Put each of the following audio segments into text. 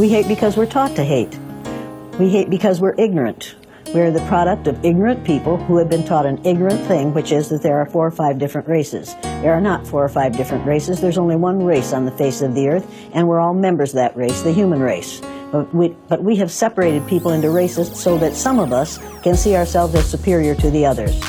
We hate because we're taught to hate. We hate because we're ignorant. We are the product of ignorant people who have been taught an ignorant thing, which is that there are four or five different races. There are not four or five different races. There's only one race on the face of the earth, and we're all members of that race, the human race. But we, but we have separated people into races so that some of us can see ourselves as superior to the others.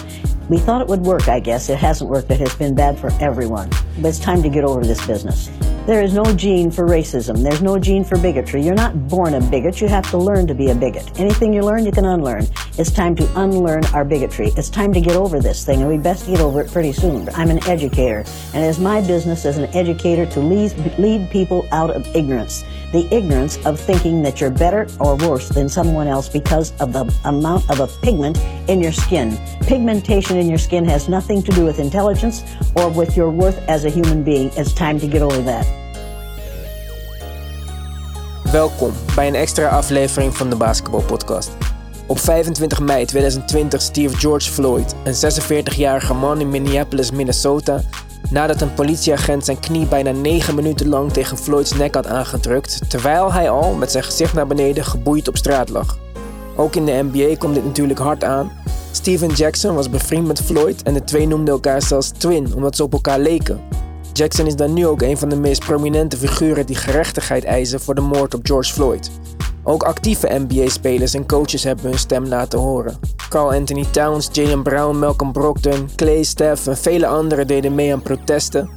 We thought it would work, I guess. It hasn't worked. It has been bad for everyone. But it's time to get over this business. There is no gene for racism. There's no gene for bigotry. You're not born a bigot. You have to learn to be a bigot. Anything you learn, you can unlearn. It's time to unlearn our bigotry. It's time to get over this thing, and we best get over it pretty soon. I'm an educator, and it is my business as an educator to lead, lead people out of ignorance. The ignorance of thinking that you're better or worse than someone else because of the amount of a pigment in your skin. Pigmentation in your skin has nothing to do with intelligence or with your worth as a human being. It's time to get over that. Welkom bij een extra aflevering van de Basketball Podcast. Op 25 mei 2020 stierf George Floyd, een 46-jarige man in Minneapolis, Minnesota, nadat een politieagent zijn knie bijna 9 minuten lang tegen Floyds nek had aangedrukt, terwijl hij al met zijn gezicht naar beneden geboeid op straat lag. Ook in de NBA komt dit natuurlijk hard aan. Steven Jackson was bevriend met Floyd en de twee noemden elkaar zelfs twin omdat ze op elkaar leken. Jackson is dan nu ook een van de meest prominente figuren die gerechtigheid eisen voor de moord op George Floyd. Ook actieve NBA-spelers en coaches hebben hun stem laten horen. Carl Anthony Towns, Jalen Brown, Malcolm Brogdon, Clay, Steph en vele anderen deden mee aan protesten.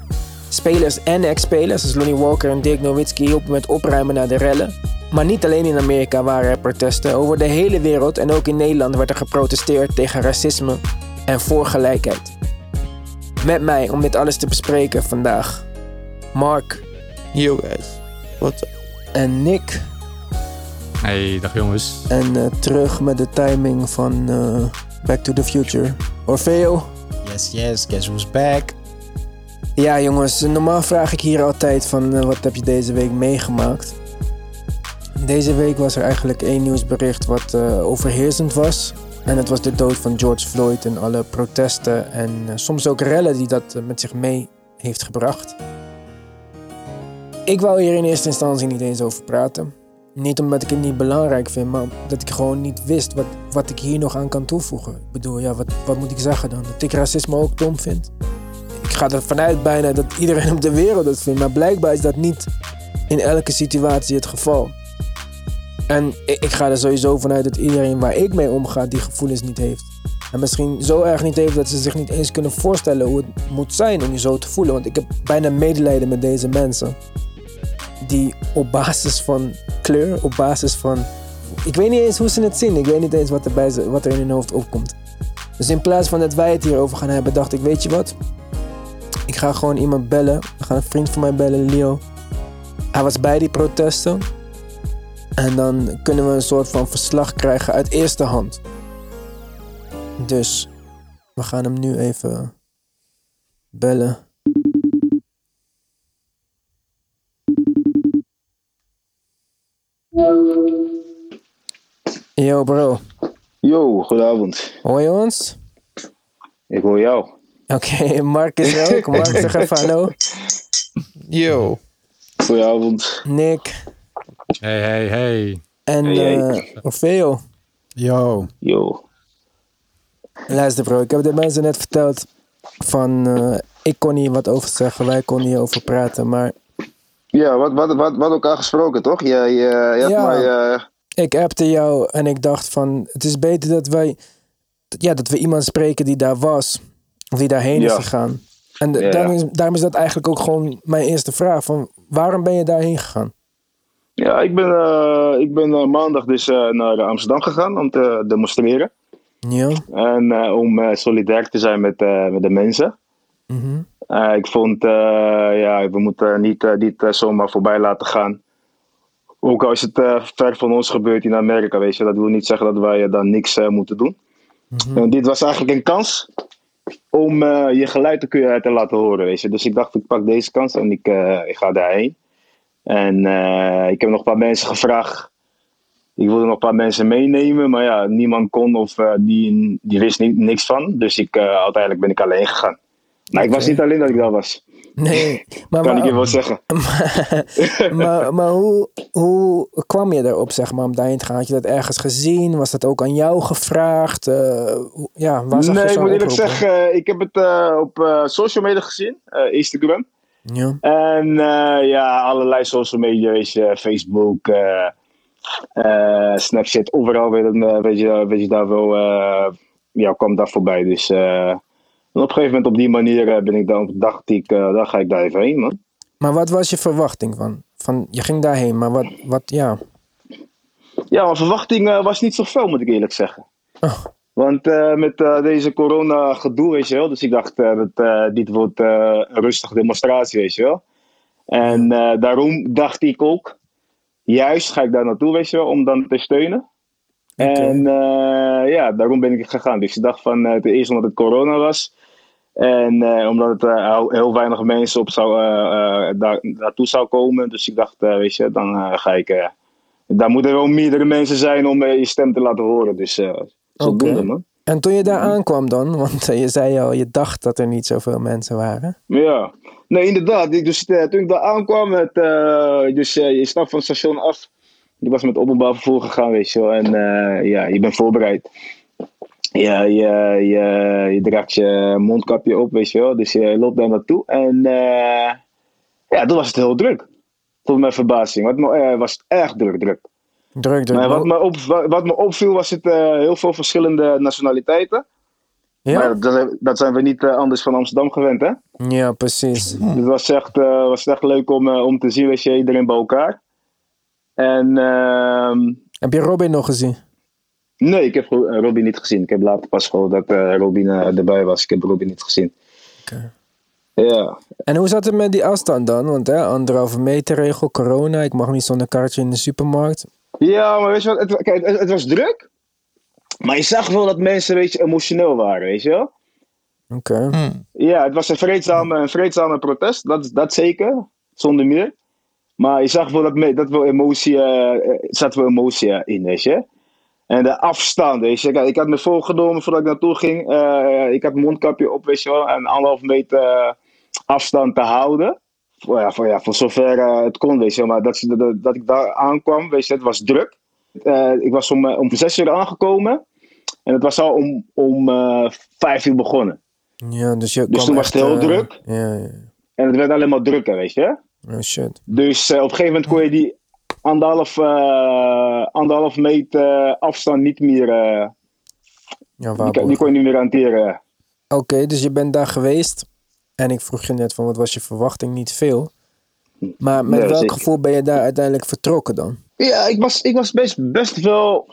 Spelers en ex-spelers als Lonnie Walker en Dirk Nowitzki hielpen met opruimen naar de rellen. Maar niet alleen in Amerika waren er protesten. Over de hele wereld en ook in Nederland werd er geprotesteerd tegen racisme en voor gelijkheid. Met mij om dit alles te bespreken vandaag. Mark. Yo guys, what's up? En Nick. Hey, dag jongens. En uh, terug met de timing van uh, Back to the Future. Orfeo. Yes, yes, guess who's back? Ja jongens, normaal vraag ik hier altijd van uh, wat heb je deze week meegemaakt. Deze week was er eigenlijk één nieuwsbericht wat overheersend was. En het was de dood van George Floyd en alle protesten en uh, soms ook rellen die dat uh, met zich mee heeft gebracht. Ik wou hier in eerste instantie niet eens over praten. Niet omdat ik het niet belangrijk vind, maar dat ik gewoon niet wist wat, wat ik hier nog aan kan toevoegen. Ik bedoel, ja, wat, wat moet ik zeggen dan? Dat ik racisme ook dom vind? Ik ga ervan uit bijna dat iedereen op de wereld dat vindt, maar blijkbaar is dat niet in elke situatie het geval. En ik ga er sowieso vanuit dat iedereen waar ik mee omga die gevoelens niet heeft. En misschien zo erg niet heeft dat ze zich niet eens kunnen voorstellen hoe het moet zijn om je zo te voelen. Want ik heb bijna medelijden met deze mensen. Die op basis van kleur, op basis van. Ik weet niet eens hoe ze het zien. Ik weet niet eens wat er, bij ze, wat er in hun hoofd opkomt. Dus in plaats van dat wij het hierover gaan hebben, dacht ik: Weet je wat? Ik ga gewoon iemand bellen. Ik ga een vriend van mij bellen, Leo. Hij was bij die protesten. En dan kunnen we een soort van verslag krijgen uit eerste hand. Dus we gaan hem nu even bellen. Yo bro. Yo, goedenavond. Hoor je ons? Ik hoor jou. Oké, okay, Mark is er ook. Mark, zeg even hallo. Yo. Goedenavond. Nick. Hey, hey, hey. En Hey, uh, hey. Orfeo. Yo. Yo. Luister bro, ik heb de mensen net verteld van... eh, ik kon hier wat over zeggen, wij konden hier over praten. Maar Ja, wat, wat, wat, wat elkaar gesproken, toch? Je, je, je had Ja. mij... eh, ik appte jou en ik dacht van... Het is beter dat wij... Ja, dat we iemand spreken die daar was. Of die daarheen is gegaan. En de- Ja. daarom, is, daarom is dat eigenlijk ook gewoon mijn eerste vraag. Van waarom ben je daarheen gegaan? ja, ik ben, eh, ik ben eh, maandag dus naar Amsterdam gegaan om te demonstreren. Ja. En om solidair te zijn met, met de mensen. Mhm. Eh, ik vond, eh, ja, we moeten niet, eh, niet zomaar voorbij laten gaan. Ook al is het ver van ons gebeurd in Amerika, weet je. Dat wil niet zeggen dat wij dan niks moeten doen. En dit was eigenlijk een kans om je geluid te kunnen te laten horen, weet je. Dus ik dacht, ik pak deze kans en ik, ik ga daarheen. En ik heb nog een paar mensen gevraagd. Ik wilde nog een paar mensen meenemen, maar ja, niemand kon of die, die wist ni- niks van. Dus ik, uiteindelijk ben ik alleen gegaan. Maar ik was niet alleen dat ik daar was. Nee, maar, Kan ik je wel zeggen. maar, maar hoe, hoe kwam je erop, zeg maar, om daarheen te gaan? Had je dat ergens gezien? Was dat ook aan jou gevraagd? Eh, hoe- ja, waar zag Nee, je ik moet eerlijk zeggen, eh, ik heb het eh, op eh, social media gezien, eh, Instagram. Ja, En eh, ja, allerlei social media, weet je, Facebook, eh, eh, Snapchat, overal weet, eh, je, weet je daar wel, eh, ja, kwam daar voorbij. Dus eh, en op een gegeven moment op die manier eh, ben ik dan, dacht ik, eh dan ga ik daar even heen, man. maar wat was je verwachting van? van je ging daarheen, maar wat, wat ja. Ja, mijn verwachting eh, was niet zoveel, moet ik eerlijk zeggen. Oh, Want met deze corona gedoe, weet je wel. Dus ik dacht, dat, dit wordt een rustige demonstratie, weet je wel. En daarom dacht ik ook, juist ga ik daar naartoe, weet je wel, om dan te steunen. En ja, daarom ben ik gegaan. Dus ik dacht van, ten eerste omdat het corona was. En eh, omdat het eh, heel, weinig mensen op zou, eh, daar, naartoe zou komen. Dus ik dacht, weet je, dan ga ik... daar moeten wel meerdere mensen zijn om je stem te laten horen. Dus eh zodoende, Oké. man. En toen je daar aankwam dan, want je zei al, je dacht dat er niet zoveel mensen waren. Ja, nee, inderdaad. Dus toen ik daar aankwam, het, dus je stapt van het station af. Ik was met openbaar vervoer gegaan, weet je wel. En ja, je bent voorbereid. Ja, je, je, je draagt je mondkapje op, weet je wel. Dus je loopt daar naartoe. En eh, ja, toen was het heel druk. Tot mijn verbazing. Wat me, eh, was het erg druk, druk. Druk, druk. Maar wat me, op, wat, me opviel was het eh, heel veel verschillende nationaliteiten. ja? Maar dat, zijn- dat zijn we niet anders van Amsterdam gewend, hè? ja, precies. Het was echt, eh, was echt leuk om, eh, om te zien, weet je, iedereen bij elkaar. En ehm, Heb je Robin nog gezien? Nee, ik heb eh, Robin niet gezien. Ik heb later pas gehoord dat eh, Robin eh, erbij was. Ik heb Robin niet gezien. Oké. Ja, En hoe zat het met die afstand dan? Want hè, anderhalve meter regel, corona, ik mag niet zonder kaartje in de supermarkt. ja maar weet je wat, het, kijk, het, het was druk. Maar je zag wel dat mensen, weet je, emotioneel waren, weet je wel. Oké. Ja, het was een vreedzame, een vreedzame protest, dat, dat zeker, zonder meer. Maar je zag wel dat, me, dat wel emotie, er zat wel emotie in, weet je. En de afstand, weet je. Ik had me voorgenomen voordat ik naartoe ging. eh, ik had mondkapje op, weet je wel. En anderhalf meter eh, afstand te houden. Voor, ja, voor, ja, voor zover eh, het kon, weet je wel. Maar dat, dat, dat ik daar aankwam, weet je, het was druk. Ik was om, om zes uur aangekomen. En het was al om, om vijf uur begonnen. Ja, dus je Dus toen was het heel druk. Ja, ja. En het werd alleen maar drukker, weet je. Oh shit. Dus op een gegeven moment kon je die anderhalf, anderhalf meter afstand niet meer, eh, Ja, die, waarborgen. die kon je niet meer hanteren. Oké, dus je bent daar geweest. En ik vroeg je net van wat was je verwachting? Niet veel. Maar met welk zeker. gevoel ben je daar uiteindelijk vertrokken dan? Ja, ik was, ik was best, best wel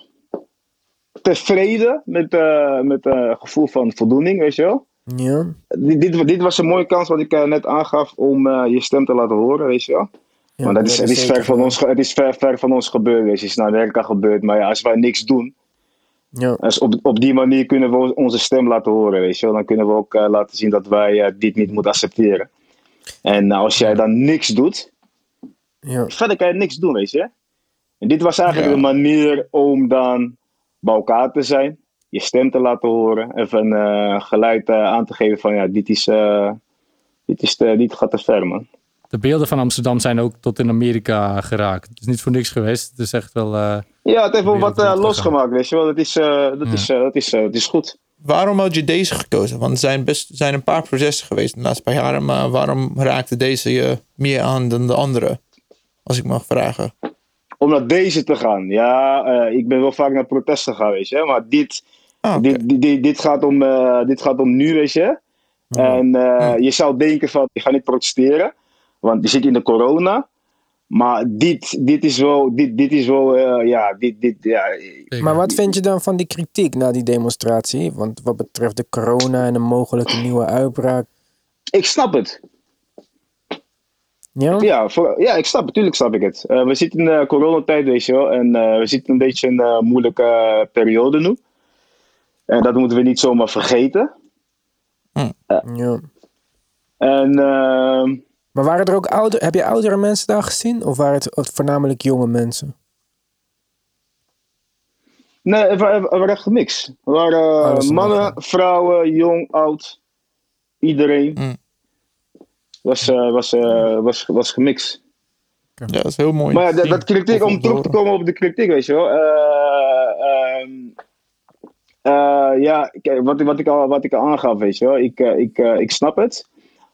tevreden met eh met eh gevoel van voldoening, weet je wel. Ja, Dit, dit, dit was een mooie kans wat ik net aangaf om je stem te laten horen, weet je wel. Ja Want dat is, dat het, is ver van ons, het is ver, ver van ons gebeurd, weet je. Het is naar Amerika gebeurd, maar ja, als wij niks doen, Ja, Dus op, op die manier kunnen we onze stem laten horen, weet je. Dan kunnen we ook eh, laten zien dat wij eh, dit niet moeten accepteren. En als jij dan niks doet, ja. verder kan je niks doen, weet je. En dit was eigenlijk de manier om dan bij elkaar te zijn, je stem te laten horen, even eh geluid aan te geven van ja, dit is, dit is te, dit gaat te ver, man. De beelden van Amsterdam zijn ook tot in Amerika geraakt. Het is niet voor niks geweest. Het is echt wel... eh, Ja, het heeft wel wat eh, Wereldwijd losgemaakt, weet je wel. Dat is, eh, dat is, eh, dat is, eh, dat is goed. Waarom had je deze gekozen? Want er zijn, best, zijn een paar processen geweest de laatste paar jaren. Maar waarom raakte deze je meer aan dan de andere? Als ik mag vragen. om naar deze te gaan. Ja, eh, ik ben wel vaak naar protesten weet je. Maar dit, Ah, dit, dit, dit, dit gaat om, eh, dit gaat om nu, weet je. En eh, je zou denken van, ik ga niet protesteren. Want je zit in de corona. Maar dit, dit is wel, dit, dit is wel, eh, ja, dit, dit, ja. Maar wat vind je dan van die kritiek na die demonstratie? Want wat betreft de corona en een mogelijke nieuwe uitbraak. Ik snap het. Ja? Ja, voor, ja ik snap, natuurlijk snap ik het. Eh, we zitten in de coronatijd, weet je wel. En eh, we zitten een beetje in een moeilijke periode nu. En dat moeten we niet zomaar vergeten. ja. En ehm, Maar waren er ook ouder, heb je oudere mensen daar gezien? Of waren het voornamelijk jonge mensen? nee, er er waren echt gemixt. Er waren Oh, mannen, vrouwen, jong, oud. Iedereen. Mm. Was, eh, was, eh, was, was gemixt. Ja, dat is heel mooi. Maar ja, dat, kritiek, om terug te komen op de kritiek, weet je wel. Eh, ehm, eh, ja, kijk, wat, wat, ik al, wat ik al aangaf, weet je wel. Ik, ik, ik snap het.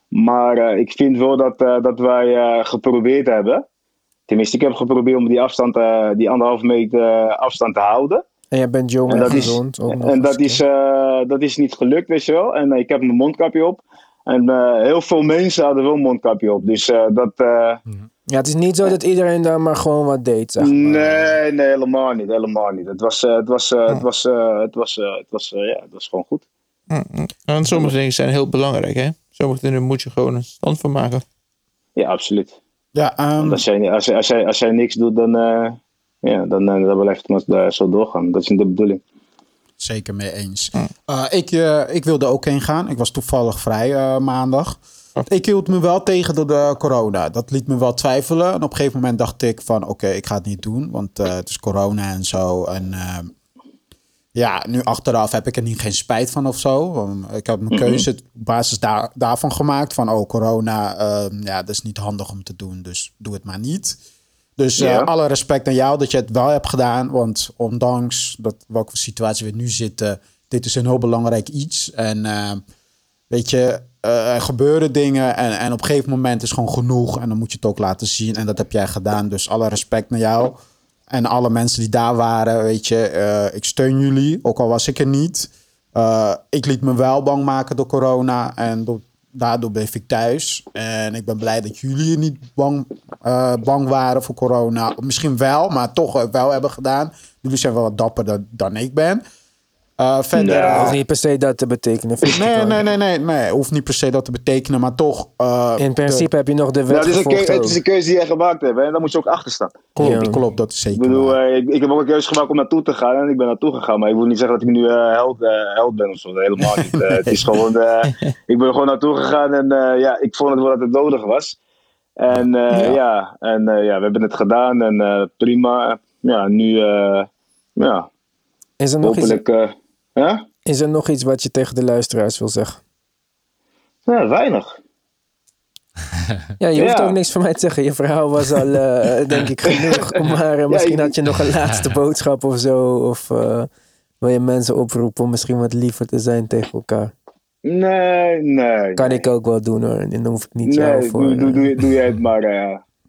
Maar eh, ik vind wel dat, eh, dat wij eh, geprobeerd hebben. Tenminste, ik heb geprobeerd om die afstand, eh, die anderhalve meter afstand te houden. En jij bent jong En dat is, gezond. ook nog en dat is, eh, dat is niet gelukt, weet je wel. En ik heb mijn mondkapje op. En eh, heel veel mensen hadden wel een mondkapje op. Dus eh, dat... eh, Ja, het is niet zo dat iedereen daar maar gewoon wat deed, zeg maar. Nee, nee, helemaal niet. Helemaal niet. Het was, eh, het was, eh, het was, eh, het was, eh, het was, eh, ja, het was gewoon goed. En sommige dingen zijn heel belangrijk, hè? Dingen moet je gewoon een stand van maken. Ja, absoluut. Ja, ehm, als jij, als, jij- als, jij, als jij niks doet, dan, eh, ja, dan, eh, dan blijft het maar eh, zo doorgaan. Dat is niet de bedoeling. zeker mee eens. Eh, ik, eh, ik wilde ook heen gaan. Ik was toevallig vrij eh, maandag. Ik hield me wel tegen door de corona. Dat liet me wel twijfelen. En op een gegeven moment dacht ik van... oké, ik ga het niet doen. Want eh, het is corona en zo. En eh, ja, nu achteraf heb ik er niet geen spijt van of zo. Ik heb mijn keuze op basis daar, daarvan gemaakt. Van, oh, corona, eh, ja, dat is niet handig om te doen. Dus doe het maar niet. Dus eh, Ja. alle respect aan jou dat je het wel hebt gedaan. Want ondanks dat, welke situatie we nu zitten... dit is een heel belangrijk iets. En eh, weet je, eh, er gebeuren dingen... En, en op een gegeven moment is gewoon genoeg. En dan moet je het ook laten zien. En dat heb jij gedaan. Dus alle respect naar jou. En alle mensen die daar waren, weet je, eh, ik steun jullie, ook al was ik er niet. Eh, ik liet me wel bang maken door corona en door- daardoor bleef ik thuis. En ik ben blij dat jullie niet bang, eh, bang waren voor corona. Misschien wel, maar toch wel hebben gedaan. Jullie zijn wel wat dapperder dan ik ben. Eh, verder, Ja. eh, is niet per se dat te betekenen. nee, nee, nee, nee, nee, hoeft niet per se dat te betekenen, maar toch. eh, In principe heb je nog de Nou, wet het, is het is een keuze die jij gemaakt hebt. En daar moet je ook achter staan. klopt, Ja. klopt, dat is zeker. Ik bedoel, ik, ik heb ook een keuze gemaakt om naartoe te gaan. En ik ben naartoe gegaan. Maar ik wil niet zeggen dat ik nu eh, held, held ben of zo. Helemaal niet. Eh, het is gewoon... eh, ik ben gewoon naartoe gegaan. En eh, ja, ik vond het wel dat het nodig was. En eh, ja. en eh, ja, we hebben het gedaan. En eh, prima. Ja, nu... eh, ja, Is er, nog iets, hopelijk... ja? is er nog iets wat je tegen de luisteraars wil zeggen? ja, weinig. Ja, je hoeft Ja. ook niks van mij te zeggen. Je verhaal was al, eh, denk ik, genoeg. Maar eh, misschien ik- had je nog een laatste boodschap of zo. Of eh, wil je mensen oproepen om misschien wat liever te zijn tegen elkaar? Nee, nee. Kan ik ook wel doen hoor. En dan hoef ik niet jou Nee, voor... doe, doe, doe, doe jij het maar.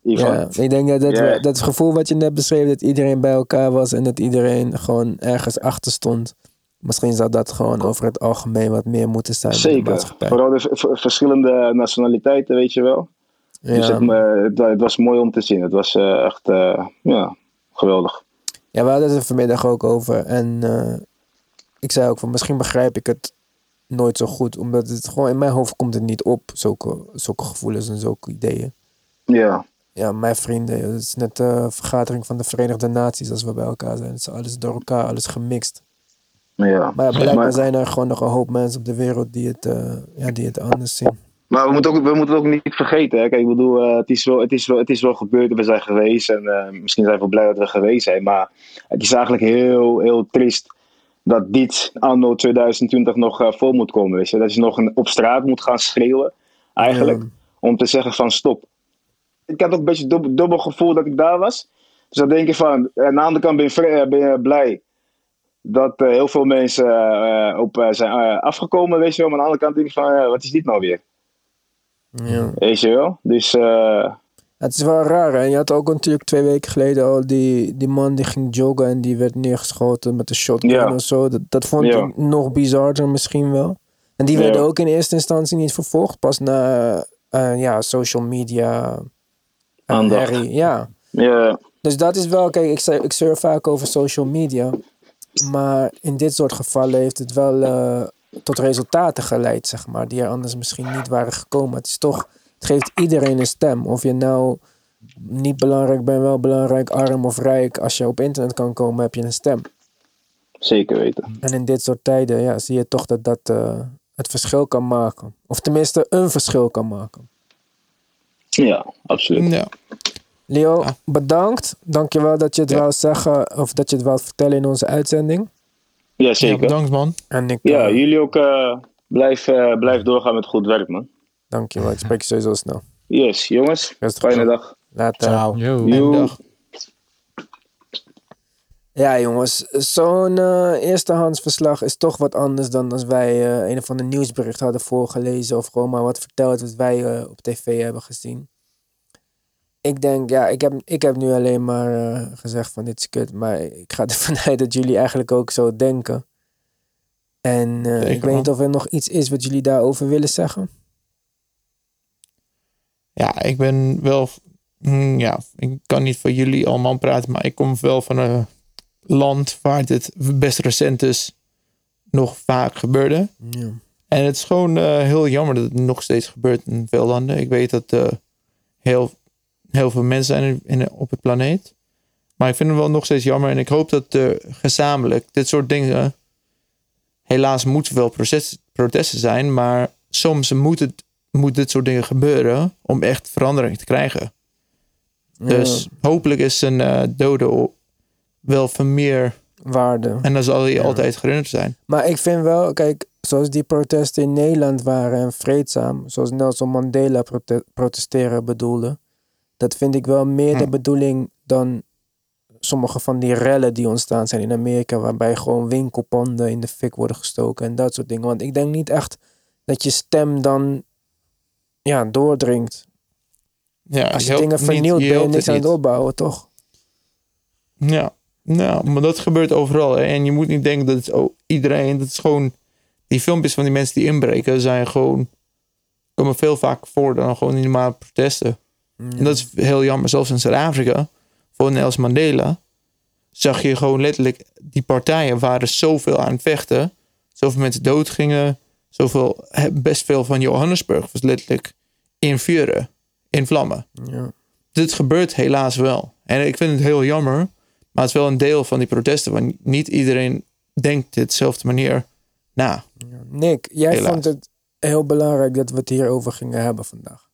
Ja, ik denk dat, dat, we- dat het gevoel wat je net beschreef, dat iedereen bij elkaar was en dat iedereen gewoon ergens achter stond. Misschien zou dat gewoon over het algemeen wat meer moeten zijn in de Zeker. Vooral de verschillende nationaliteiten, weet je wel. Dus Ja. het, me- het, het was mooi om te zien. Het was eh, echt eh, ja, geweldig. ja, we hadden het er vanmiddag ook over. En eh, ik zei ook van misschien begrijp ik het nooit zo goed. Omdat het gewoon in mijn hoofd komt het niet op, zulke, zulke gevoelens en zulke ideeën. Ja, Ja, mijn vrienden, het is net de vergadering van de Verenigde Naties als we bij elkaar zijn. Het is alles door elkaar, alles gemixt. Ja. Maar ja, blijkbaar maar, zijn er gewoon nog een hoop mensen op de wereld die het, eh, ja, die het anders zien. maar we moeten ook, we moeten het ook niet vergeten. Hè. Kijk, ik bedoel, eh, het, is wel, het, is wel, het is wel gebeurd. We zijn geweest. En eh, misschien zijn we blij dat we geweest zijn. Maar het is eigenlijk heel, heel triest dat dit anno 2020 nog voor moet komen. Weet je? Dat je nog een, op straat moet gaan schreeuwen. Eigenlijk. Ja. Om te zeggen van stop. Ik had ook een beetje dubbel, dubbel gevoel dat ik daar was. Dus dan denk je van, aan de andere kant ben je, ben je blij dat eh, heel veel mensen eh, op eh, zijn afgekomen, weet je wel. Maar aan de andere kant denk je van, wat is dit nou weer? Ja. Weet je wel? Dus eh, Het is wel raar, hè? Je had ook natuurlijk twee weken geleden al die, die man die ging joggen en die werd neergeschoten met een shotgun Ja. of zo. Dat, dat vond Ja. ik nog bizarder misschien wel. En die Ja. werden ook in eerste instantie niet vervolgd, pas na eh, ja, social media. Aandacht. Ja. ja, Dus dat is wel, kijk, ik, zei- ik surf vaak over social media. Maar in dit soort gevallen heeft het wel eh, tot resultaten geleid, zeg maar. Die er anders misschien niet waren gekomen. Het is toch, het geeft iedereen een stem. Of je nou niet belangrijk bent, wel belangrijk, arm of rijk. Als je op internet kan komen, heb je een stem. zeker weten. En in dit soort tijden ja, zie je toch dat dat eh, het verschil kan maken. Of tenminste een verschil kan maken. Ja, absoluut. Ja. Leo, bedankt. Dankjewel dat je het Ja. wou zeggen of dat je het wou vertellen in onze uitzending. Ja, ja, zeker. bedankt man. En ik, Ja, eh, jullie ook. eh, blijf, eh, blijf doorgaan met goed werk, man. Dankjewel. Ik spreek je sowieso snel. Yes, jongens. Fijne dag. Later. Ciao. Yo. Ja, jongens, zo'n eh eerstehands verslag is toch wat anders dan als wij eh, een of ander nieuwsbericht hadden voorgelezen of gewoon maar wat verteld wat wij eh, op tv hebben gezien. Ik denk, ja, ik heb, ik heb nu alleen maar eh, gezegd van dit is kut, maar ik ga ervan uit dat jullie eigenlijk ook zo denken. En eh, ik weet niet of er nog iets is wat jullie daarover willen zeggen. Ja, ik ben wel. mm, Ja, ik kan niet voor jullie allemaal praten, maar ik kom wel van een land waar dit best recent is nog vaak gebeurde. Ja. En het is gewoon eh, heel jammer dat het nog steeds gebeurt in veel landen. Ik weet dat heel, heel veel mensen zijn in, in- op het planeet. Maar ik vind het wel nog steeds jammer. En ik hoop dat eh, gezamenlijk dit soort dingen. Helaas moeten wel proces, protesten zijn. Maar soms moet, het, moet dit soort dingen gebeuren. om echt verandering te krijgen. Dus hopelijk is een eh, dode wel van meer. waarde. En dan zal hij Ja. altijd herinnerd zijn. Maar ik vind wel, kijk, zoals die protesten in Nederland waren en vreedzaam, zoals Nelson Mandela prote- protesteren bedoelde, dat vind ik wel meer de Hm. bedoeling dan sommige van die rellen die ontstaan zijn in Amerika, waarbij gewoon winkelpanden in de fik worden gestoken en dat soort dingen. Want ik denk niet echt dat je stem dan ja, doordringt. Ja, Als je dingen vernieuwt, ben je niks aan het opbouwen, toch? Ja, nou, maar dat gebeurt overal. Hè? En je moet niet denken dat het oh, iedereen, dat is gewoon, die filmpjes van die mensen die inbreken zijn gewoon, komen veel vaker voor dan gewoon die normale protesten. En dat is heel jammer. Zelfs in Zuid-Afrika, voor Nelson Mandela, zag je gewoon letterlijk, die partijen waren zoveel aan het vechten. Zoveel mensen doodgingen. Zoveel, best veel van Johannesburg was letterlijk in vuren, in vlammen Ja. dit gebeurt helaas wel. En ik vind het heel jammer. Maar het is wel een deel van die protesten. Want niet iedereen denkt dezelfde manier na. Nick, jij Helaas. vond het heel belangrijk dat we het hierover gingen hebben vandaag.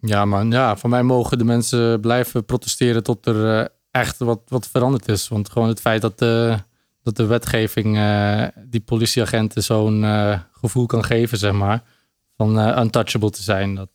Ja, man. Ja, voor mij mogen de mensen blijven protesteren tot er eh, echt wat, wat veranderd is. Want gewoon het feit dat de, dat de wetgeving eh, die politieagenten zo'n eh, gevoel kan geven, zeg maar, van untouchable te zijn. Dat,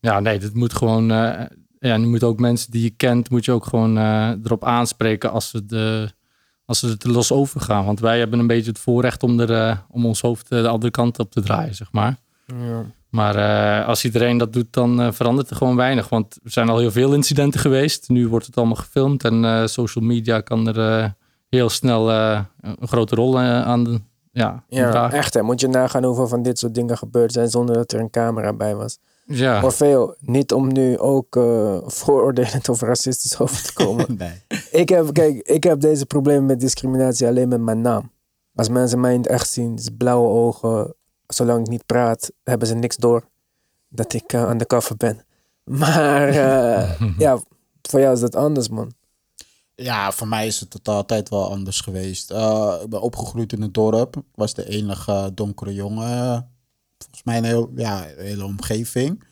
ja, nee, dat moet gewoon. ja, je moet ook mensen die je kent, moet je ook gewoon erop aanspreken als ze de. Als ze er te los over gaan. Want wij hebben een beetje het voorrecht om, er, om ons hoofd de andere kant op te draaien, zeg maar. Ja. Maar eh, als iedereen dat doet, dan eh, verandert er gewoon weinig. Want er zijn al heel veel incidenten geweest. Nu wordt het allemaal gefilmd. En eh, social media kan er eh, heel snel eh, een grote rol aan de, ja, Ja, dragen. echt hè. Moet je nagaan hoeveel van dit soort dingen gebeurd zijn zonder dat er een camera bij was. Ja, Orfeo, niet om nu ook eh vooroordelend of racistisch over te komen. Nee. ik, heb, kijk, ik heb deze problemen met discriminatie alleen met mijn naam. Als mensen mij in het echt zien, dus blauwe ogen, zolang ik niet praat, hebben ze niks door dat ik uh, undercover ben. Maar uh, ja, voor jou is dat anders, man. Ja, voor mij is het altijd wel anders geweest. Uh, ik ben opgegroeid in het dorp. Ik was de enige donkere jongen. Volgens mij een, heel, ja, een hele omgeving.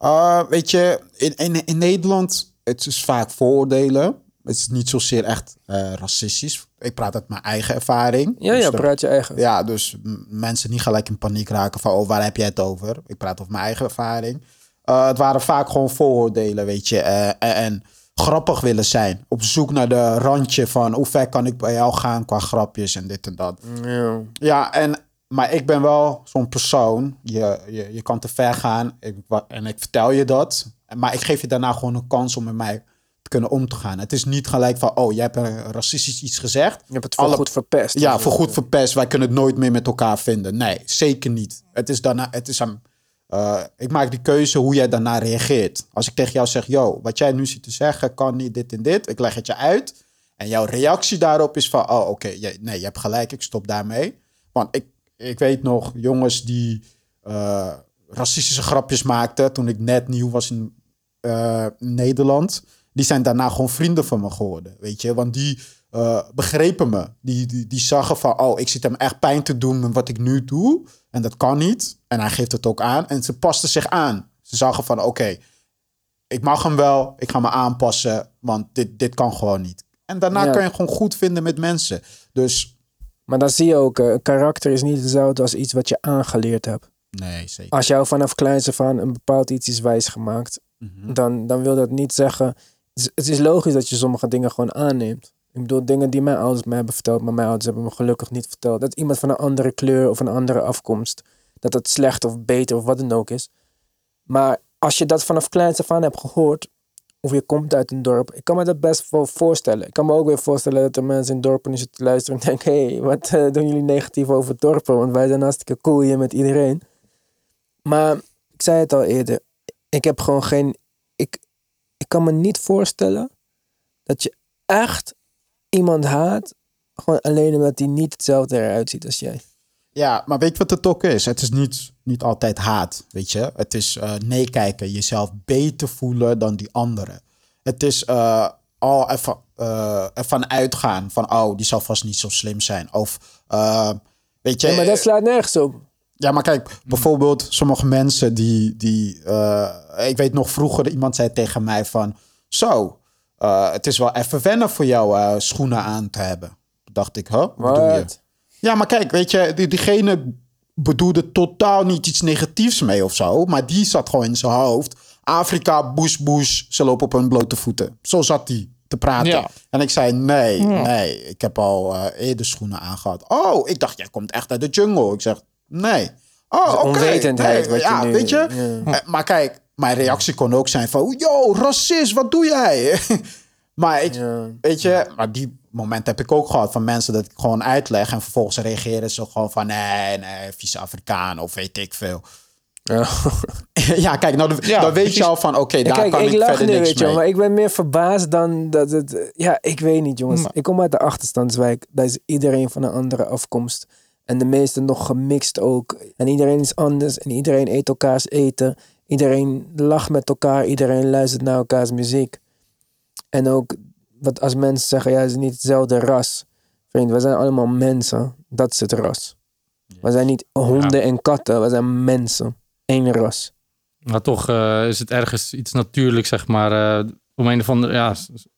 Uh, weet je, in, in, in Nederland, het is vaak vooroordelen. Het is niet zozeer echt uh, racistisch. Ik praat uit mijn eigen ervaring. Ja, dus ja, praat je eigen. Ja, dus mensen niet gelijk in paniek raken van, oh, waar heb jij het over? Ik praat over mijn eigen ervaring. Uh, het waren vaak gewoon vooroordelen, weet je. Uh, en, en grappig willen zijn. Op zoek naar de randje van hoe ver kan ik bij jou gaan qua grapjes en dit en dat. Ja, ja en, maar ik ben wel zo'n persoon. Je, je, je kan te ver gaan ik, en ik vertel je dat. Maar ik geef je daarna gewoon een kans om met mij kunnen om te gaan. Het is niet gelijk van, oh, jij hebt een racistisch iets gezegd. Je hebt het voor Alle, goed verpest. Ja, voor goed verpest. Wij kunnen het nooit meer met elkaar vinden. Nee, zeker niet. Het is daarna, het is aan... Uh, ik maak die keuze hoe jij daarna reageert. Als ik tegen jou zeg, yo, wat jij nu ziet te zeggen kan niet dit en dit. Ik leg het je uit. En jouw reactie daarop is van, oh oké, okay, nee, je hebt gelijk, ik stop daarmee. Want ik, ik weet nog, jongens die uh, racistische grapjes maakten toen ik net nieuw was in uh, Nederland. Die zijn daarna gewoon vrienden van me geworden, weet je. Want die uh, begrepen me. Die, die, die zagen van, oh, ik zit hem echt pijn te doen met wat ik nu doe. En dat kan niet. En hij geeft het ook aan. En ze pasten zich aan. Ze zagen van, oké, okay, ik mag hem wel. Ik ga me aanpassen, want dit, dit kan gewoon niet. En daarna ja. kan je gewoon goed vinden met mensen. Dus... Maar dan zie je ook, een karakter is niet hetzelfde als iets wat je aangeleerd hebt. Nee, zeker. Als jou vanaf kleins af aan een bepaald iets is wijsgemaakt, Mhm. dan, dan wil dat niet zeggen. Het is, logisch dat je sommige dingen gewoon aanneemt. Ik bedoel, dingen die mijn ouders me hebben verteld, maar mijn ouders hebben me gelukkig niet verteld. Dat iemand van een andere kleur of een andere afkomst, dat het slecht of beter of wat dan ook is. Maar als je dat vanaf kleins af aan hebt gehoord, of je komt uit een dorp, ik kan me dat best wel voorstellen. Ik kan me ook weer voorstellen dat er mensen in dorpen zitten te luisteren en denken: hé, hey, wat eh, doen jullie negatief over dorpen? Want wij zijn hartstikke cool hier met iedereen. Maar ik zei het al eerder, ik heb gewoon geen. Ik, kan me niet voorstellen dat je echt iemand haat, gewoon alleen omdat hij niet hetzelfde eruit ziet als jij. Ja, maar weet je wat het ook is? Het is niet, niet altijd haat, weet je. Het is eh nee kijken, jezelf beter voelen dan die anderen. Het is eh, al even eh, ervan uitgaan van, oh, die zal vast niet zo slim zijn. Of, weet je... Ja, maar dat slaat nergens op. Ja, maar kijk, bijvoorbeeld sommige mensen die... die eh, ik weet nog vroeger, iemand zei tegen mij van... Zo, eh, het is wel even wennen voor jou eh, schoenen aan te hebben. Dacht ik, huh? Wat bedoel je? Ja, maar kijk, weet je, die, diegene bedoelde totaal niet iets negatiefs mee of zo. Maar die zat gewoon in zijn hoofd. Afrika, bush, bush, ze lopen op hun blote voeten. Zo zat hij te praten. Ja. En ik zei, nee, nee, ik heb al eh, eerder schoenen aangehad. Oh, ik dacht, jij komt echt uit de jungle. Ik zeg, nee. Oh, oké. onwetendheid nee, wat je ja, nu- weet je. ja. Eh, Maar kijk, mijn reactie kon ook zijn van... Yo, racist, wat doe jij? maar ik, Ja. weet je... Maar die moment heb ik ook gehad van mensen dat ik gewoon uitleg... en vervolgens reageren ze gewoon van... Nee, nee, vieze Afrikaan of weet ik veel. Ja. ja, kijk, nou, dan, Ja, dan weet precies. je al van... Oké, daar Kijk, kan ik ik, lach verder nu, niks weet je maar ik ben meer verbaasd dan dat het... Ja, ik weet niet, jongens. Maar- Ik kom uit de achterstandswijk. Daar is iedereen van een andere afkomst. En de meesten nog gemixt ook. En iedereen is anders. En iedereen eet elkaars eten. Iedereen lacht met elkaar. Iedereen luistert naar elkaars muziek. En ook, wat als mensen zeggen, ja, het is niet hetzelfde ras. Vriend, we zijn allemaal mensen. Dat is het ras. We zijn niet honden en katten. We zijn mensen. Eén ras. Maar toch eh, is het ergens iets natuurlijks, zeg maar. eh om een of andere, ja,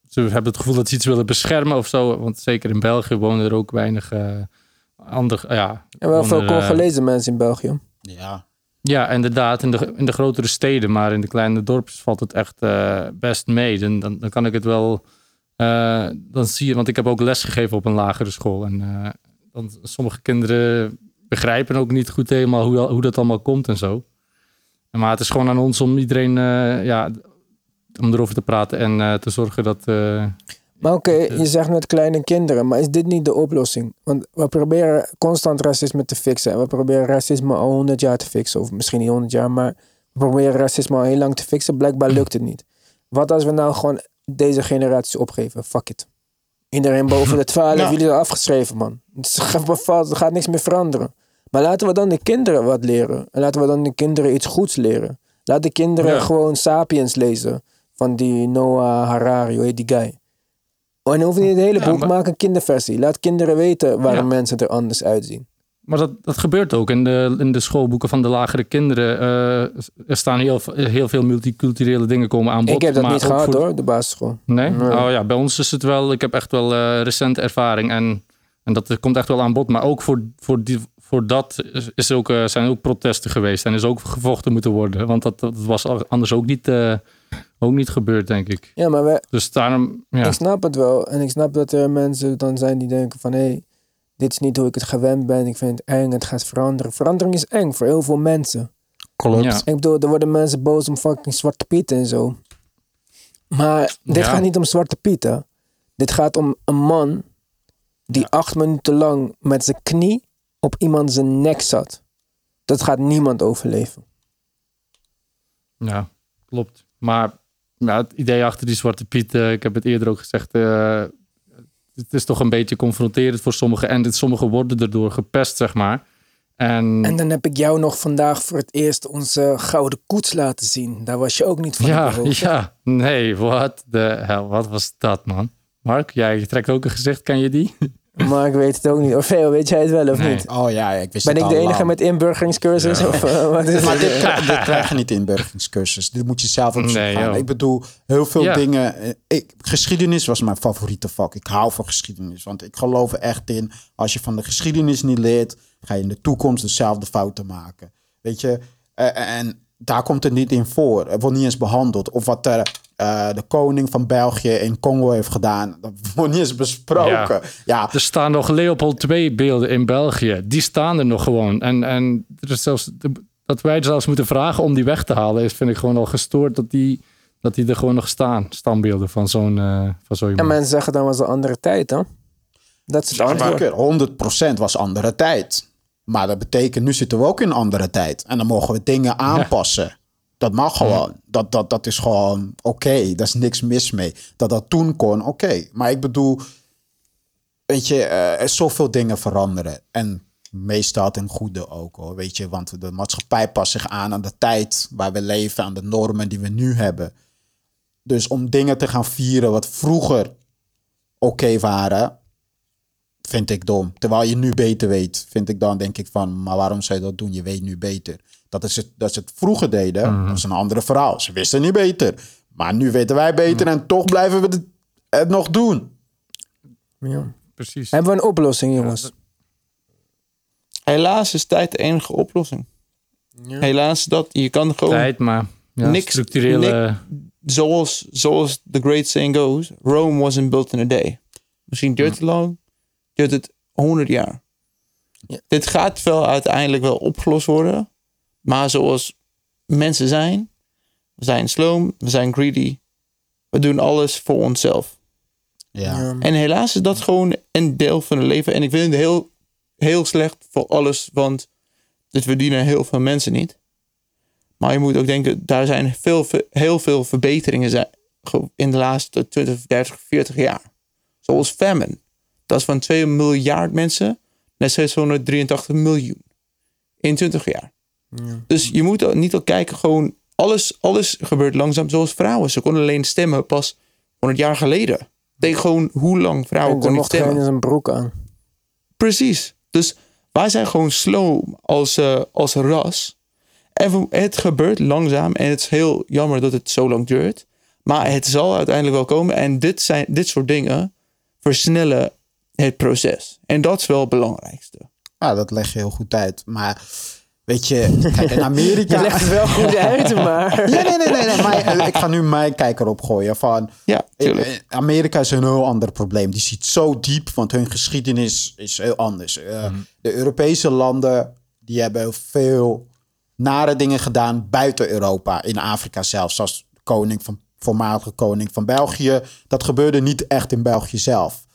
ze hebben het gevoel dat ze iets willen beschermen of zo. Want zeker in België wonen er ook weinig uh, andere, ja. En wel veel eh, Congolese mensen in België. Ja, Ja, inderdaad, in de, in de grotere steden, maar in de kleine dorpjes valt het echt eh, best mee. Dan, dan, dan kan ik het wel, eh, dan zie je, want ik heb ook les gegeven op een lagere school. En eh, dan, sommige kinderen begrijpen ook niet goed helemaal hoe, hoe dat allemaal komt en zo. Maar het is gewoon aan ons om iedereen, eh, ja, om erover te praten en eh, te zorgen dat... eh, Maar oké, je zegt met kleine kinderen, maar is dit niet de oplossing? Want we proberen constant racisme te fixen. En we proberen racisme al 100 jaar te fixen. Of misschien niet 100 jaar, maar we proberen racisme al heel lang te fixen. Blijkbaar lukt het niet. Wat als we nou gewoon deze generatie opgeven? Fuck it. Iedereen boven de 12, Ja. jullie zijn afgeschreven, man. Het er gaat niks meer veranderen. Maar laten we dan de kinderen wat leren. En laten we dan de kinderen iets goeds leren. Laat de kinderen Ja. gewoon Sapiens lezen. Van die Noah Harari, hoe heet die guy? Oh, en dan hoef je niet het hele Ja, boek, maar- maak een kinderversie. Laat kinderen weten waarom Ja. mensen er anders uitzien. Maar dat, dat gebeurt ook in de, in de schoolboeken van de lagere kinderen. eh, er staan heel, heel veel multiculturele dingen komen aan bod. ik heb dat niet gehad voor- hoor, de basisschool. Nee? Nee. Oh ja, bij ons is het wel... Ik heb echt wel eh, recente ervaring. En, en dat komt echt wel aan bod. Maar ook voor, voor, die, voor dat is, ook, eh, zijn ook protesten geweest. En is ook gevochten moeten worden. Want dat, dat was anders ook niet, ook niet gebeurd, denk ik. Ja, maar we, Dus daarom... Ja. ik snap het wel. En ik snap dat er mensen dan zijn die denken van... hé, hey, dit is niet hoe ik het gewend ben. Ik vind het eng, het gaat veranderen. Verandering is eng voor heel veel mensen. klopt. Ja. Ik bedoel, er worden mensen boos om fucking Zwarte Piet en zo. Maar dit Ja. gaat niet om Zwarte Pieten. Dit gaat om een man die acht minuten lang met zijn knie op iemand zijn nek zat. Dat gaat niemand overleven. Ja, klopt. Maar ja, het idee achter die Zwarte Piet, eh, ik heb het eerder ook gezegd, eh, het is toch een beetje confronterend voor sommigen. En dit, sommigen worden erdoor gepest, zeg maar. En, En dan heb ik jou nog vandaag voor het eerst onze gouden koets laten zien. Daar was je ook niet van ja, ja, nee, wat de hel, wat was dat, man? Mark, jij trekt ook een gezicht, ken je die? Maar ik weet het ook niet. Orfeo, weet jij het wel of Nee. niet? Oh ja, ik wist Ben het ik al de enige lang. met inburgeringscursus? Of, eh, wat is Maar dit, krijg- dit krijg je niet in burgeringscursus. Dit moet je zelf op zoek Nee, gaan. joh. Ik bedoel, heel veel Ja. dingen. eh, Ik, geschiedenis was mijn favoriete vak. Ik hou van geschiedenis. Want ik geloof er echt in. Als je van de geschiedenis niet leert, ga je in de toekomst dezelfde fouten maken. Weet Weet je, Eh, en daar komt het niet in voor. Het wordt niet eens behandeld. Of wat er, eh, de koning van België in Congo heeft gedaan, dat wordt niet eens besproken. Ja, ja. Er staan nog Leopold II beelden in België. Die staan er nog gewoon. En, en er is zelfs, dat wij zelfs moeten vragen om die weg te halen, is, vind ik gewoon al gestoord dat die, dat die er gewoon nog staan. Standbeelden van zo'n uh, van zo En mensen zeggen dan was een andere tijd, hè? Dat is het antwoord. 100% was andere tijd. Maar dat betekent, nu zitten we ook in een andere tijd. En dan mogen we dingen aanpassen. Dat mag gewoon. Dat, dat, dat is gewoon oké. Okay. Daar is niks mis mee. Dat dat toen kon, oké. Maar ik bedoel, weet je, uh, er zoveel dingen veranderen. En meestal ten goede ook hoor. Weet je, want de maatschappij past zich aan aan de tijd waar we leven, aan de normen die we nu hebben. Dus om dingen te gaan vieren wat vroeger oké waren, vind ik dom. Terwijl je nu beter weet, vind ik dan denk ik van, maar waarom zou je dat doen? Je weet nu beter. Dat is het, dat ze het vroeger deden, mm dat is een andere verhaal. Ze wisten niet beter. Maar nu weten wij beter en toch blijven we het, nog doen. Ja, precies. Hebben we een oplossing, jongens? Helaas is tijd de enige oplossing. Ja. Helaas dat je kan gewoon tijd, maar ja, niks structurele. zoals, zoals the great saying goes, Rome wasn't built in a day. Misschien duurt het lang, duurt het 100 jaar. Ja. Dit gaat wel uiteindelijk wel opgelost worden. Maar zoals mensen zijn, we zijn sloom, we zijn greedy. We doen alles voor onszelf. Ja. En helaas is dat gewoon een deel van het leven. En ik vind het heel, heel slecht voor alles, want dit verdienen heel veel mensen niet. Maar je moet ook denken, daar zijn veel, heel veel verbeteringen in de laatste 20, 30, 40 jaar. Zoals famine. Dat is van 2 miljard mensen naar 683 miljoen. In 20 jaar. Ja. Dus je moet niet al kijken, gewoon alles, alles gebeurt langzaam zoals vrouwen. Ze konden alleen stemmen pas 100 jaar geleden. Denk gewoon hoe lang vrouwen konden stemmen. En een broek aan. Precies. Dus wij zijn gewoon slow als, uh, als ras. En het gebeurt langzaam en het is heel jammer dat het zo lang duurt. Maar het zal uiteindelijk wel komen. En dit, zijn, dit soort dingen versnellen het proces. En dat is wel het belangrijkste. Ja, dat leg je heel goed uit. Maar weet je, kijk, in Amerika... je legt het wel goed uit, maar... ja, nee, nee, nee. nee maar, ik ga nu mijn kijker opgooien van... Ja, tuurlijk. Amerika is een heel ander probleem. Die ziet zo diep, want hun geschiedenis is heel anders. Uh, De Europese landen, die hebben veel nare dingen gedaan buiten Europa. In Afrika zelfs, zoals koning van, voormalige koning van België. Dat gebeurde niet echt in België zelf.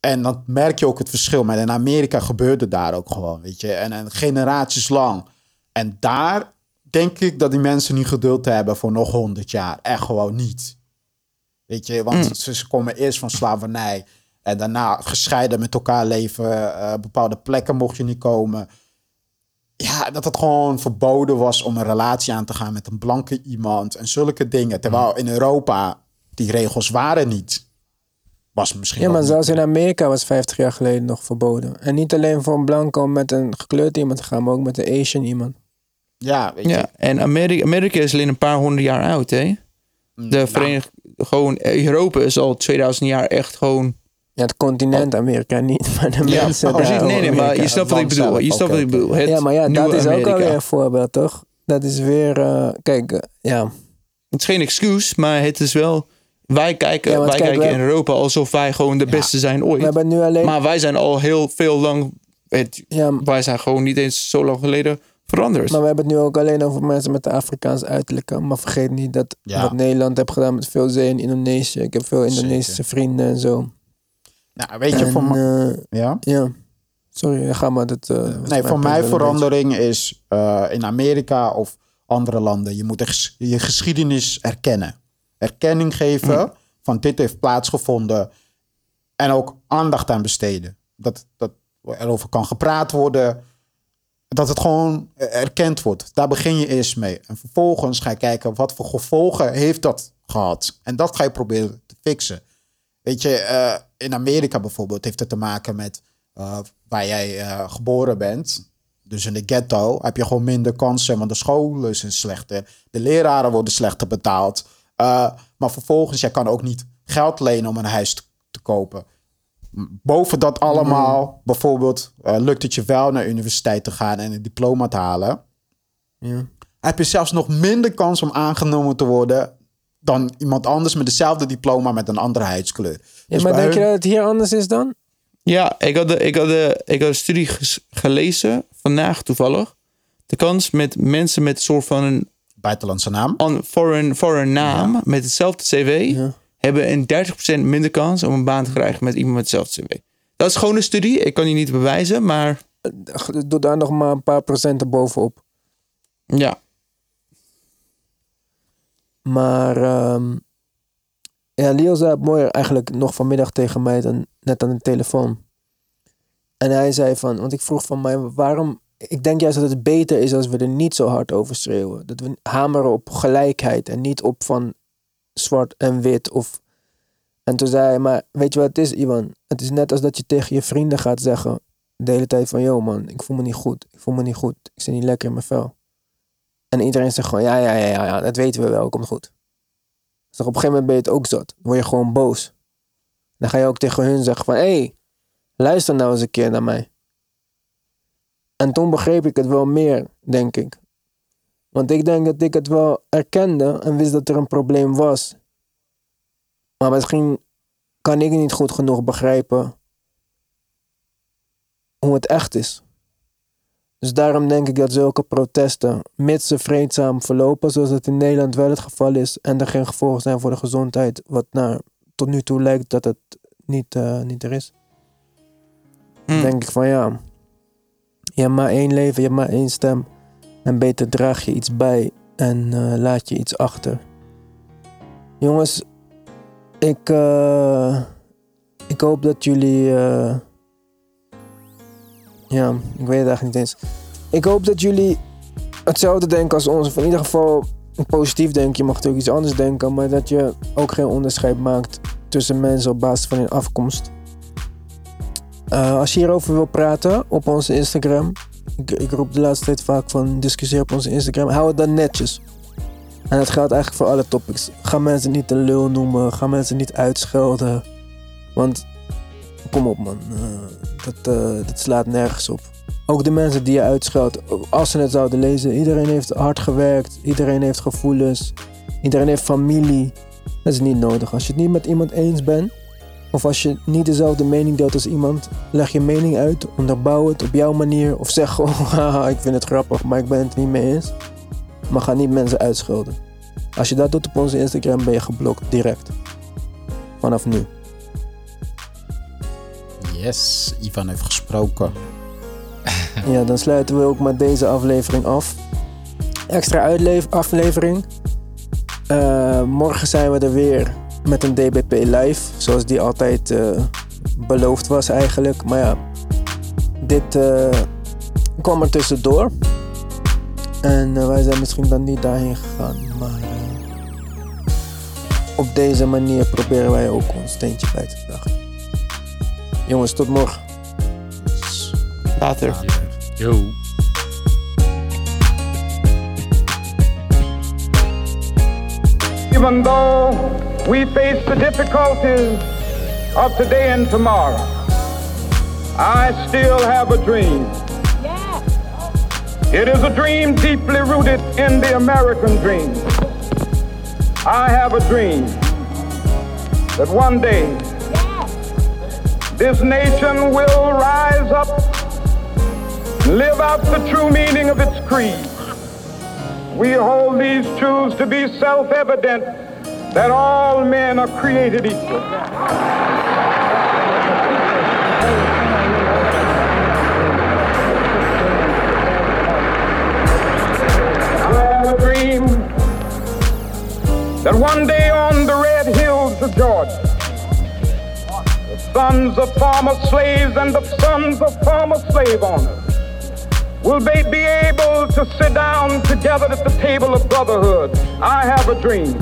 En dan merk je ook het verschil. Maar in Amerika gebeurde daar ook gewoon, weet je. En, en generaties lang. En daar denk ik dat die mensen niet geduld hebben voor nog honderd jaar. Echt gewoon niet. Weet je, want mm. ze, komen eerst van slavernij. En daarna gescheiden met elkaar leven. Uh, bepaalde plekken mocht je niet komen. Ja, dat het gewoon verboden was om een relatie aan te gaan met een blanke iemand. En zulke dingen. Terwijl in Europa die regels waren niet was misschien. Ja, maar zelfs in Amerika was 50 jaar geleden nog verboden. En niet alleen voor een blanco om met een gekleurd iemand te gaan, maar ook met een Asian iemand. Ja, weet je. Ja, en Amerika, Amerika is alleen een paar honderd jaar oud, hè? De nou. Verenigd, gewoon, Europa is al 2000 jaar echt gewoon. Ja, het continent Amerika niet, maar de ja, mensen. Precies, nee, nee, maar je snapt wat ik bedoel. Je snapt wat ik bedoel. ja, maar ja, dat is ook alweer een voorbeeld, toch? Dat is weer, uh, kijk, uh, ja. Het is geen excuus, maar het is wel wij kijken, wij kijken in Europa alsof wij gewoon de beste zijn ooit. We hebben nu alleen... Maar wij zijn al heel veel lang. Het, wij zijn gewoon niet eens zo lang geleden veranderd. Maar we hebben het nu ook alleen over mensen met de Afrikaanse uiterlijke. Maar vergeet niet dat wat Nederland heeft gedaan met veel zee in Indonesië. Ik heb veel Indonesische vrienden en zo. Nou, weet je, voor uh, ja? ja. Sorry, ga maar. Dat, uh, nee, voor mij verandering is uh, in Amerika of andere landen. Je moet je geschiedenis erkennen erkenning geven mm. van dit heeft plaatsgevonden en ook aandacht aan besteden. Dat, dat erover kan gepraat worden, dat het gewoon erkend wordt. Daar begin je eerst mee. En vervolgens ga je kijken wat voor gevolgen heeft dat gehad. En dat ga je proberen te fixen. Weet je, uh, in Amerika bijvoorbeeld heeft het te maken met uh, waar jij uh, geboren bent. Dus in de ghetto heb je gewoon minder kansen, want de scholen zijn slechter. De leraren worden slechter betaald. Uh, maar vervolgens, jij kan ook niet geld lenen om een huis te, kopen. Boven dat allemaal, bijvoorbeeld, uh, lukt het je wel naar universiteit te gaan en een diploma te halen. Ja. heb je zelfs nog minder kans om aangenomen te worden dan iemand anders met hetzelfde diploma met een andere huidskleur. Ja, Dus maar denk je dat het hier anders is dan? Ja, ik had, de, ik, had de, ik had een studie ges- gelezen, vandaag toevallig. De kans met mensen met een soort van een buitenlandse naam? an- foreign, foreign naam, met hetzelfde cv, Ja. hebben een 30% minder kans om een baan te krijgen met iemand met hetzelfde cv. Dat is gewoon een studie, ik kan die niet bewijzen, maar Doe daar nog maar een paar procent erbovenop. ja. Maar ehm, ja, Leo zei het mooi eigenlijk nog vanmiddag tegen mij dan net aan de telefoon. En hij zei van, want ik vroeg van mij, waarom... Ik denk juist dat het beter is als we er niet zo hard over schreeuwen. Dat we hameren op gelijkheid en niet op van zwart en wit. Of... En toen zei hij, maar weet je wat het is, Iwan? Het is net als dat je tegen je vrienden gaat zeggen de hele tijd van, yo man, ik voel me niet goed. Ik voel me niet goed. Ik zit niet lekker in mijn vel. En iedereen zegt gewoon, ja, ja, ja, ja, ja dat weten we wel, komt goed. Dus op een gegeven moment ben je het ook zat. Dan word je gewoon boos. Dan ga je ook tegen hun zeggen van, hé, hey, luister nou eens een keer naar mij. En toen begreep ik het wel meer, denk ik. Want ik denk dat ik het wel erkende en wist dat er een probleem was. Maar misschien kan ik niet goed genoeg begrijpen hoe het echt is. Dus daarom denk ik dat zulke protesten, mits ze vreedzaam verlopen, zoals het in Nederland wel het geval is, en er geen gevolgen zijn voor de gezondheid, wat nou, tot nu toe lijkt dat het niet, eh, niet er is. Hm. denk ik van ja, je hebt maar één leven, je hebt maar één stem. En beter draag je iets bij en eh, laat je iets achter. Jongens, ik, eh, ik hoop dat jullie. eh, ja, ik weet het eigenlijk niet eens. Ik hoop dat jullie hetzelfde denken als ons. Of in ieder geval positief denken. Je mag natuurlijk iets anders denken. Maar dat je ook geen onderscheid maakt tussen mensen op basis van hun afkomst. Eh, als je hierover wil praten op onze Instagram. Ik, roep de laatste tijd vaak van discussieer op onze Instagram. Hou het dan netjes. En dat geldt eigenlijk voor alle topics. Ga mensen niet een lul noemen. Ga mensen niet uitschelden. Want kom op man. Eh, dat, eh, dat slaat nergens op. Ook de mensen die je uitscheldt. Als ze het zouden lezen. Iedereen heeft hard gewerkt. Iedereen heeft gevoelens. Iedereen heeft familie. Dat is niet nodig. Als je het niet met iemand eens bent. Of als je niet dezelfde mening deelt als iemand, leg je mening uit, onderbouw het op jouw manier. Of zeg gewoon, haha, ik vind het grappig, maar ik ben het niet mee eens. Maar ga niet mensen uitschelden. Als je dat doet op onze Instagram, ben je geblokt direct. Vanaf nu. Yes, Ivan heeft gesproken. Ja, dan sluiten we ook met deze aflevering af. Extra aflevering. Eh, morgen zijn we er weer met een DBP live. Zoals die altijd eh, beloofd was eigenlijk. Maar ja, dit eh, kwam er tussendoor. En eh, wij zijn misschien dan niet daarheen gegaan. Maar op deze manier proberen wij ook ons steentje bij te dragen. Jongens, tot morgen. Later. Yo. Even though we face the difficulties of today and tomorrow, I still have a dream. It is a dream deeply rooted in the American dream. I have a dream that one day this nation will rise up live out the true meaning of its creed. We hold these truths to be self evident that all men are created equal. I have a dream that one day on the red hills of Georgia, the sons of former slaves and the sons of former slave owners will they be able to sit down together at the table of brotherhood. I have a dream.